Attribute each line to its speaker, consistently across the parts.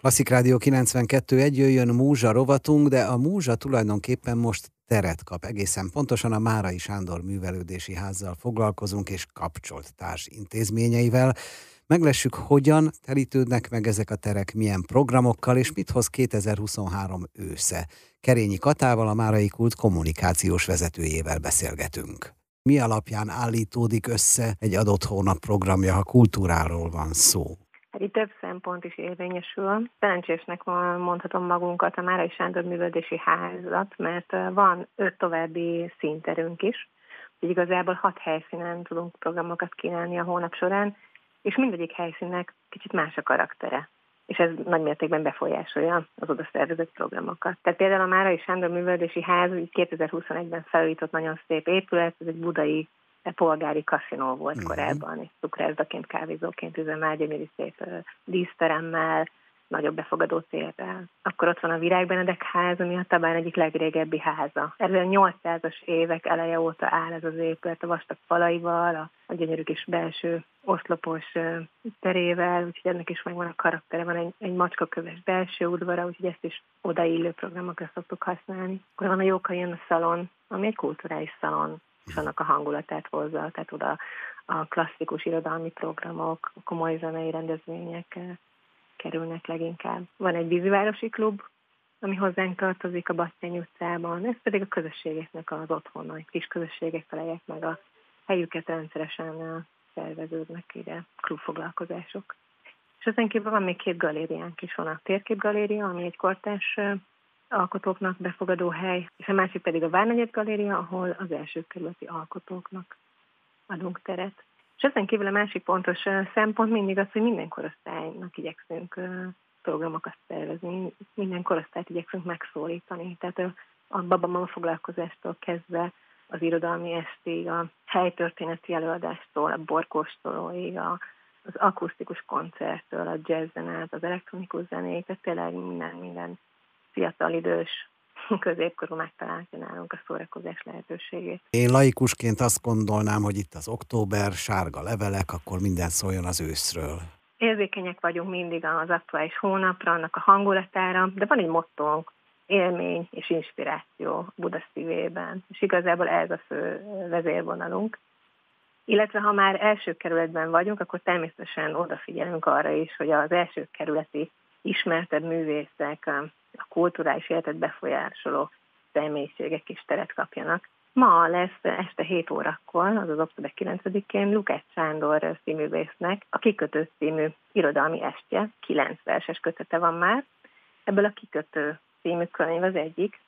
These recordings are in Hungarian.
Speaker 1: Klasszik Rádió 92.1 jöjjön Múzsa rovatunk, de a Múzsa tulajdonképpen most teret kap. Egészen pontosan a Márai Sándor művelődési házzal foglalkozunk, és kapcsolt társ intézményeivel. Meglessük, hogyan telítődnek meg ezek a terek, milyen programokkal, és mit hoz 2023 ősze. Kerényi Katával, a Márai Kult kommunikációs vezetőjével beszélgetünk. Mi alapján állítódik össze egy adott hónap programja, ha kultúráról van szó?
Speaker 2: Itt több szempont is érvényesül. Szerencsésnek mondhatom magunkat a Márai Sándor Művöldési Házat, mert van öt további színterünk is, így igazából hat helyszínen tudunk programokat kínálni a hónap során, és mindegyik helyszínnek kicsit más a karaktere és ez nagy mértékben befolyásolja az oda szervezett programokat. Tehát például a Márai Sándor Művöldési Ház 2021-ben felújított nagyon szép épület, ez egy budai polgári kaszinó volt uh-huh. korábban, és cukrászdaként, kávézóként üzemel, gyönyörű szép díszteremmel, nagyobb befogadó térrel. Akkor ott van a Virág Benedek ház, ami a Tabán egyik legrégebbi háza. Erről 800-as évek eleje óta áll ez az épület a vastag falaival, a, a gyönyörű kis belső oszlopos terével, úgyhogy ennek is megvan a karaktere, van egy, egy macskaköves belső udvara, úgyhogy ezt is odaillő programokra szoktuk használni. Akkor van a Jóka a szalon, ami egy kulturális szalon, és annak a hangulatát hozza, tehát oda a klasszikus irodalmi programok, a komoly zenei rendezvények kerülnek leginkább. Van egy vízivárosi klub, ami hozzánk tartozik a Basszény utcában, ez pedig a közösségeknek az otthona, egy kis közösségek találják meg a helyüket rendszeresen szerveződnek ide klubfoglalkozások. És ezen kívül van még két galériánk is, van a Térképgaléria, ami egy kortás alkotóknak befogadó hely, és a másik pedig a Várnegyed Galéria, ahol az első kerületi alkotóknak adunk teret. És ezen kívül a másik pontos szempont mindig az, hogy minden korosztálynak igyekszünk programokat szervezni, minden korosztályt igyekszünk megszólítani. Tehát a, babamama foglalkozástól kezdve az irodalmi estig, a helytörténeti előadástól, a borkóstolóig, a, az akusztikus koncerttől, a jazzen át, az elektronikus zenék, tehát tényleg minden, minden fiatal idős középkorú megtalálja nálunk a szórakozás lehetőségét.
Speaker 1: Én laikusként azt gondolnám, hogy itt az október, sárga levelek, akkor minden szóljon az őszről.
Speaker 2: Érzékenyek vagyunk mindig az aktuális hónapra, annak a hangulatára, de van egy mottónk, élmény és inspiráció Buda szívében, és igazából ez a fő vezérvonalunk. Illetve ha már első kerületben vagyunk, akkor természetesen odafigyelünk arra is, hogy az első kerületi ismertebb művészek, a kulturális életet befolyásoló személyiségek is teret kapjanak. Ma lesz este 7 órakor, azaz október 9-én Lukács Sándor színművésznek a Kikötő című irodalmi estje, 9 verses kötete van már. Ebből a Kikötő című könyv az egyik,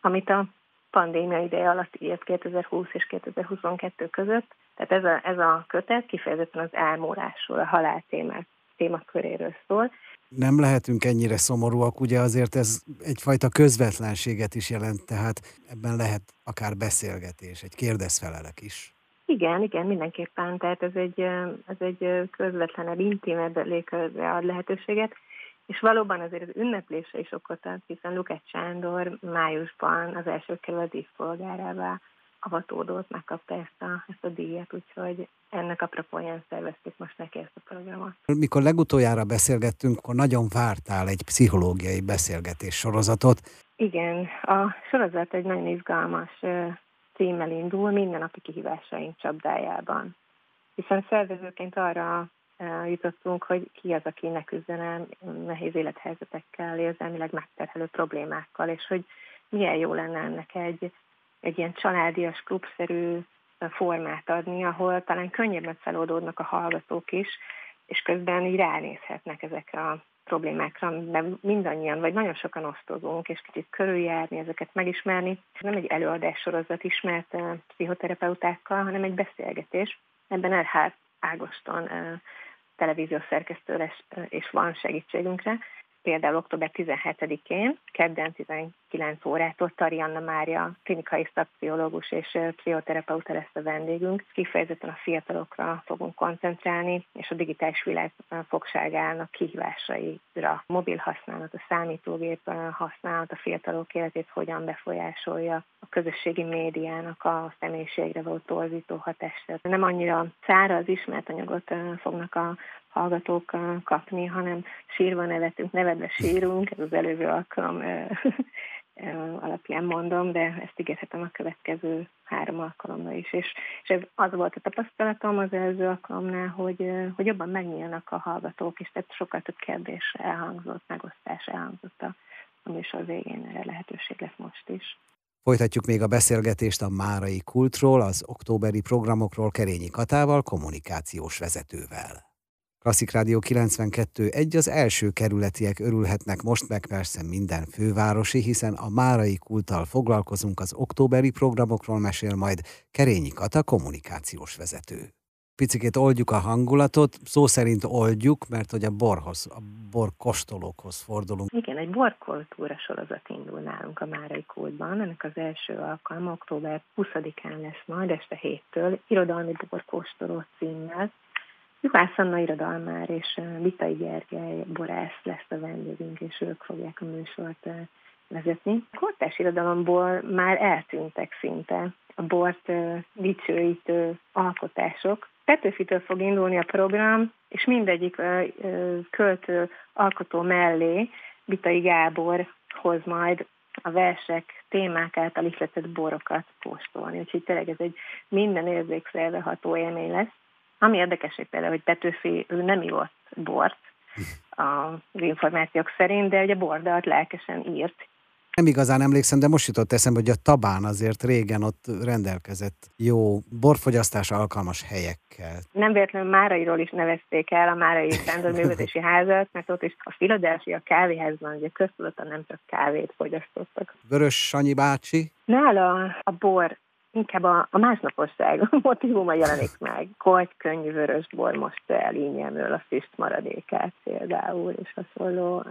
Speaker 2: amit a pandémia ideje alatt írt 2020 és 2022 között. Tehát ez a, ez a kötet kifejezetten az elmúlásról, a halál témák témaköréről szól,
Speaker 1: nem lehetünk ennyire szomorúak, ugye azért ez egyfajta közvetlenséget is jelent, tehát ebben lehet akár beszélgetés, egy kérdezfelelek is.
Speaker 2: Igen, igen, mindenképpen, tehát ez egy, ez egy közvetlenebb, intimebb légkörre ad lehetőséget, és valóban azért az ünneplése is okot ad, hiszen Lukács Sándor májusban az első kerület díszpolgárává avatódott, megkapta ezt a, ezt a díjat, úgyhogy ennek apropóján szerveztük most neki ezt a programot.
Speaker 1: Mikor legutoljára beszélgettünk, akkor nagyon vártál egy pszichológiai beszélgetés sorozatot.
Speaker 2: Igen, a sorozat egy nagyon izgalmas címmel indul, mindennapi kihívásaink csapdájában. Hiszen szervezőként arra jutottunk, hogy ki az, aki ne küzdene nehéz élethelyzetekkel, érzelmileg megterhelő problémákkal, és hogy milyen jó lenne ennek egy egy ilyen családias, klubszerű formát adni, ahol talán könnyebben feloldódnak a hallgatók is, és közben így ránézhetnek ezekre a problémákra, amiben mindannyian, vagy nagyon sokan osztozunk, és kicsit körüljárni, ezeket megismerni. Nem egy előadás sorozat ismert uh, pszichoterapeutákkal, hanem egy beszélgetés. Ebben Erhard Ágoston uh, televíziós szerkesztő és van segítségünkre, például október 17-én, kedden 19 órától Tari Anna Mária, klinikai szakpszichológus és pszichoterapeuta lesz a vendégünk. Kifejezetten a fiatalokra fogunk koncentrálni, és a digitális világ fogságának kihívásaira. Mobil használat, a számítógép használat, a fiatalok életét hogyan befolyásolja, a közösségi médiának a személyiségre való torzító hatásra. Nem annyira száraz ismert anyagot fognak a hallgatók kapni, hanem sírva nevetünk, nevedve sírunk, ez az előző alkalom alapján mondom, de ezt ígérhetem a következő három alkalomra is. És, és ez az volt a tapasztalatom az előző alkalomnál, hogy, hogy jobban megnyílnak a hallgatók, és tehát sokkal több kérdés elhangzott, megosztás elhangzott a, a műsor végén erre lehetőség lesz most is.
Speaker 1: Folytatjuk még a beszélgetést a Márai Kultról, az októberi programokról Kerényi Katával, kommunikációs vezetővel. Klasszik Rádió 92.1 az első kerületiek örülhetnek most meg persze minden fővárosi, hiszen a Márai kulttal foglalkozunk az októberi programokról mesél majd Kerényi Kata kommunikációs vezető. Picikét oldjuk a hangulatot, szó szerint oldjuk, mert hogy a borhoz, a borkostolókhoz fordulunk.
Speaker 2: Igen, egy borkultúra sorozat indul nálunk a Márai Kultban. Ennek az első alkalma október 20-án lesz majd este héttől, irodalmi borkóstoló címmel. Juhász Anna irodalmár és Vitai Gergely borász lesz a vendégünk, és ők fogják a műsort vezetni. A kortás irodalomból már eltűntek szinte a bort dicsőítő alkotások. Petőfitől fog indulni a program, és mindegyik költő alkotó mellé Vitai Gábor hoz majd a versek, témák által ihletett borokat kóstolni. Úgyhogy tényleg ez egy minden érzékszerve ható élmény lesz. Ami érdekes például, hogy Petőfi ő nem ivott bort az információk szerint, de ugye bordalt lelkesen írt.
Speaker 1: Nem igazán emlékszem, de most jutott eszembe, hogy a Tabán azért régen ott rendelkezett jó borfogyasztás alkalmas helyekkel.
Speaker 2: Nem véletlenül Márairól is nevezték el a Márai Sándor Művelési Házat, mert ott is a Philadelphia kávéházban ugye köztudottan nem csak kávét fogyasztottak.
Speaker 1: Vörös Sanyi bácsi?
Speaker 2: Nála a bor inkább a, a másnaposság motivuma jelenik meg. Kogy, könnyű vörösbor most el ínyemről a füst maradékát például, és hasonló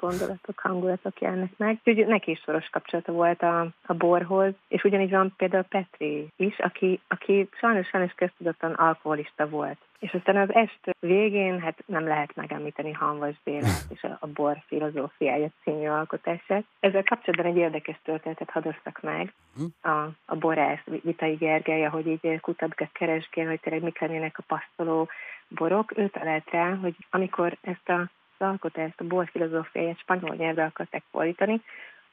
Speaker 2: gondolatok, hangulatok jelennek meg. Úgyhogy neki is szoros kapcsolata volt a, a borhoz, és ugyanígy van például Petri is, aki, aki sajnos sajnos köztudottan alkoholista volt. És aztán az est végén, hát nem lehet megemlíteni Hanvas Bélát és a, a bor filozófiája című alkotását. Ezzel kapcsolatban egy érdekes történetet hadoztak meg hm? a, a borász Vitai Gergely, ahogy így kutatgat, keresgél, hogy tényleg mik lennének a pasztoló borok. Ő talált rá, hogy amikor ezt a az alkotást, a bor filozófiáját spanyol nyelvre akarták fordítani,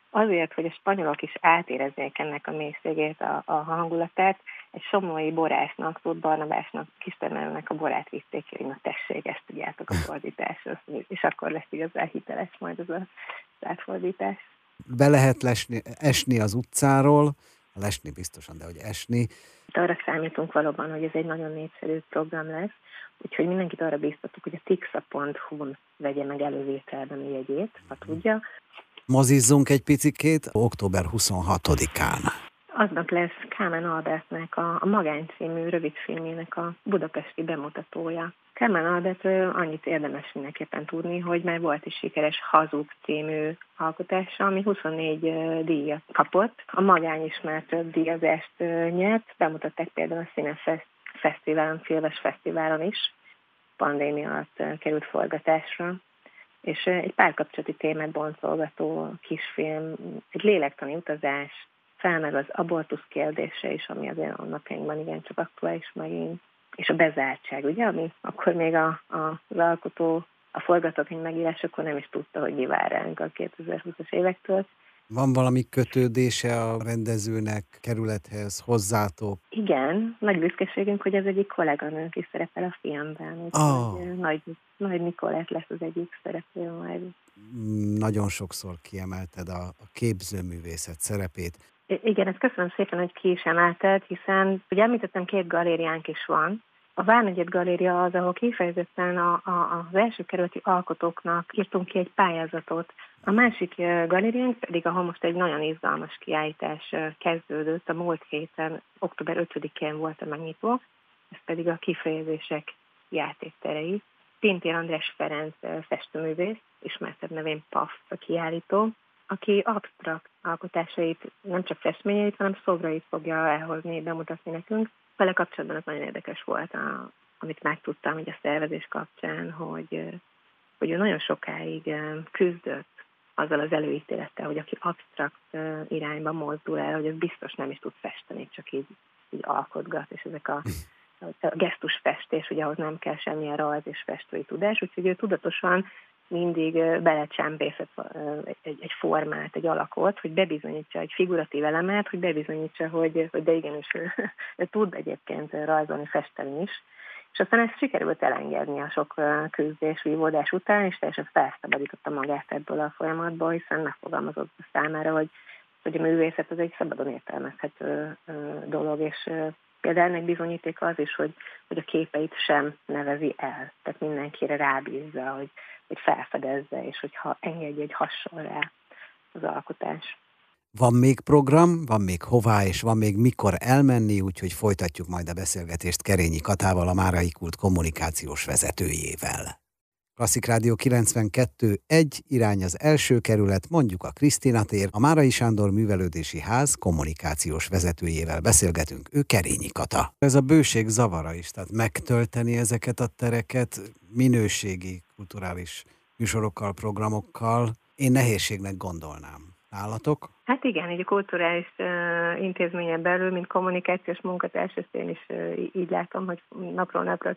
Speaker 2: azért, hogy a spanyolok is átérezzék ennek a mélységét, a, a hangulatát, egy somlói borásznak, Tóth Barnabásnak, kistermelőnek a borát vitték ki, hogy na tessék, ezt tudjátok a fordításhoz, és akkor lesz igazán hiteles majd az, a, az átfordítás.
Speaker 1: Be lehet lesni, esni az utcáról, lesni biztosan, de hogy esni.
Speaker 2: Arra számítunk valóban, hogy ez egy nagyon népszerű program lesz, úgyhogy mindenkit arra bíztatok, hogy a tixa.hu-n vegye meg elővételben a jegyét, ha tudja.
Speaker 1: Mozizzunk egy picikét október 26-án.
Speaker 2: Aznap lesz Kámen Albertnek a, a Magány című rövidfilmének a budapesti bemutatója. Kámen Albert annyit érdemes mindenképpen tudni, hogy már volt is sikeres Hazug című alkotása, ami 24 díjat kapott. A Magány is már több díjazást nyert, bemutatták például a Színefest fesztiválon, filmes fesztiválon is, pandémia alatt került forgatásra, és egy párkapcsolati témát boncolgató kisfilm, egy lélektani utazás, felmerül az abortusz kérdése is, ami azért a napjainkban igencsak aktuális megint, és a bezártság, ugye, ami akkor még a, a, az alkotó a forgatókönyv megírásakor nem is tudta, hogy mi vár ránk a 2020-as évektől,
Speaker 1: van valami kötődése a rendezőnek, kerülethez, hozzátok?
Speaker 2: Igen, nagy büszkeségünk, hogy az egyik kolléganőnk is szerepel a filmben. Oh. Nagy, nagy Nikolett lesz az egyik szereplő majd.
Speaker 1: Nagyon sokszor kiemelted a, a képzőművészet szerepét.
Speaker 2: Igen, ezt köszönöm szépen, hogy ki is emelted, hiszen ugye említettem, két galériánk is van, a Várnegyed Galéria az, ahol kifejezetten a, a, az első kerületi alkotóknak írtunk ki egy pályázatot. A másik galériánk pedig, ahol most egy nagyon izgalmas kiállítás kezdődött, a múlt héten, október 5-én volt a megnyitó, ez pedig a kifejezések játékterei. Pintér András Ferenc festőművész, ismertebb nevén PAF a kiállító, aki absztrakt alkotásait, nem csak festményeit, hanem szobrait fogja elhozni, bemutatni nekünk. Vele kapcsolatban az nagyon érdekes volt, a, amit megtudtam hogy a szervezés kapcsán, hogy, hogy ő nagyon sokáig küzdött azzal az előítélettel, hogy aki absztrakt irányba mozdul el, hogy az biztos nem is tud festeni, csak így, így alkotgat, és ezek a a gesztusfestés, ugye ahhoz nem kell semmilyen rajz és festői tudás, úgyhogy ő tudatosan mindig belecsempészett egy, egy formát, egy alakot, hogy bebizonyítsa egy figuratív elemet, hogy bebizonyítsa, hogy, hogy de igenis ő, ő tud egyébként rajzolni, festeni is. És aztán ezt sikerült elengedni a sok küzdés, vívódás után, és teljesen felszabadította magát ebből a folyamatból, hiszen megfogalmazott számára, hogy, hogy a művészet az egy szabadon értelmezhető dolog, és Például ennek bizonyítéka az is, hogy, hogy a képeit sem nevezi el. Tehát mindenkire rábízza, hogy, hogy felfedezze, és hogyha engedje, hogy hasonl rá az alkotás.
Speaker 1: Van még program, van még hová, és van még mikor elmenni, úgyhogy folytatjuk majd a beszélgetést Kerényi Katával, a Márai Kult kommunikációs vezetőjével. Klasszik Rádió 92, egy irány az első kerület, mondjuk a Krisztina tér, a Márai Sándor Művelődési Ház kommunikációs vezetőjével beszélgetünk, ő Kerényi Kata. Ez a bőség zavara is, tehát megtölteni ezeket a tereket minőségi kulturális műsorokkal, programokkal, én nehézségnek gondolnám. Nálatok?
Speaker 2: Hát igen, egy kulturális uh, belül, mint kommunikációs munkatárs, ezt én is uh, így látom, hogy napról napra a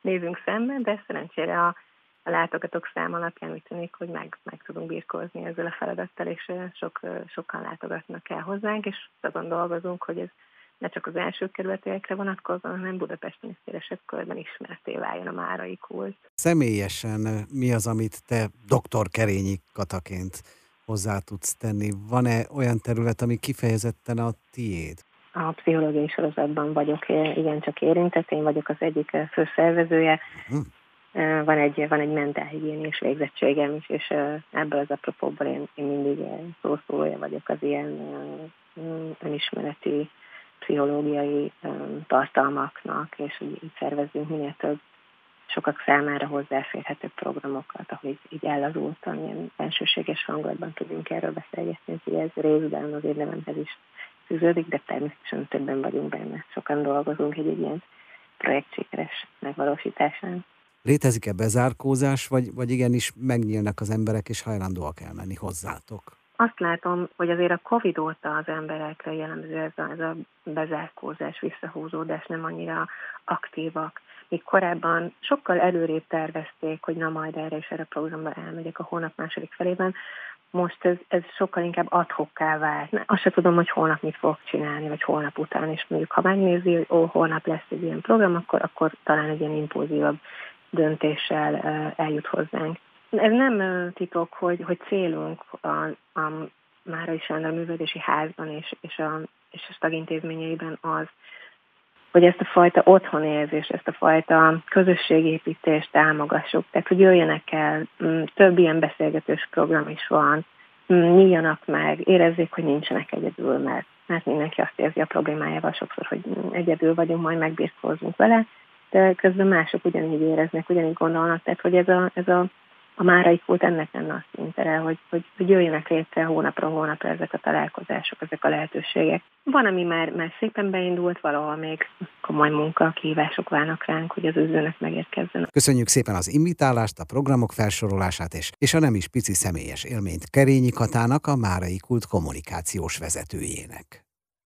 Speaker 2: nézünk szemben, de szerencsére a, a látogatók szám alapján úgy tűnik, hogy meg, meg tudunk birkózni ezzel a feladattal, és sok, sokan látogatnak el hozzánk, és azon dolgozunk, hogy ez ne csak az első kerületiekre vonatkozóan, hanem Budapesten is szélesebb körben ismerté váljon a márai kult.
Speaker 1: Személyesen mi az, amit te doktor Kerényi Kataként hozzá tudsz tenni? Van-e olyan terület, ami kifejezetten a tiéd?
Speaker 2: A pszichológiai sorozatban vagyok igencsak érintett, én vagyok az egyik főszervezője. Uh-huh. Van egy, van egy mentálhigiénés végzettségem is, és ebből az apropóból én, én mindig szószólója vagyok az ilyen önismereti pszichológiai tartalmaknak, és így, így szervezünk minél több sokak számára hozzáférhető programokat, ahol így, így ellazultan, ilyen bensőséges hangulatban tudunk erről beszélgetni, hogy ez részben az érdememhez is fűződik, de természetesen többen vagyunk benne. Sokan dolgozunk egy, egy ilyen projekt sikeres megvalósításán.
Speaker 1: Létezik-e bezárkózás, vagy, vagy igenis megnyílnak az emberek, és hajlandóak elmenni hozzátok?
Speaker 2: Azt látom, hogy azért a Covid óta az emberekre jellemző ez a, ez a bezárkózás, visszahúzódás, nem annyira aktívak. Míg korábban sokkal előrébb tervezték, hogy na majd erre és erre a programba elmegyek a hónap második felében, most ez, ez sokkal inkább adhokká vált. Azt se tudom, hogy holnap mit fogok csinálni, vagy holnap után, és mondjuk ha megnézi, hogy ó, holnap lesz egy ilyen program, akkor, akkor talán egy ilyen impulzívabb döntéssel eljut hozzánk. Ez nem titok, hogy, hogy célunk a, a Márai Sándor Művelődési Házban és, és, a, és a tagintézményeiben az, hogy ezt a fajta otthonérzést, ezt a fajta közösségépítést támogassuk. Tehát, hogy jöjjenek el, mm, több ilyen beszélgetős program is van, mm, nyíljanak meg, érezzék, hogy nincsenek egyedül, mert, mert mindenki azt érzi a problémájával sokszor, hogy egyedül vagyunk, majd megbírkozunk vele, de közben mások ugyanígy éreznek, ugyanígy gondolnak, tehát hogy ez a, ez a a márai kult ennek lenne a szintere, hogy, hogy, hogy jöjjenek létre hónapra hónapra ezek a találkozások, ezek a lehetőségek. Van, ami már, már szépen beindult, valahol még komoly munka, kihívások válnak ránk, hogy az üzenet megérkezzen.
Speaker 1: Köszönjük szépen az invitálást, a programok felsorolását és, és a nem is pici személyes élményt Kerényi Katának, a Márai Kult kommunikációs vezetőjének.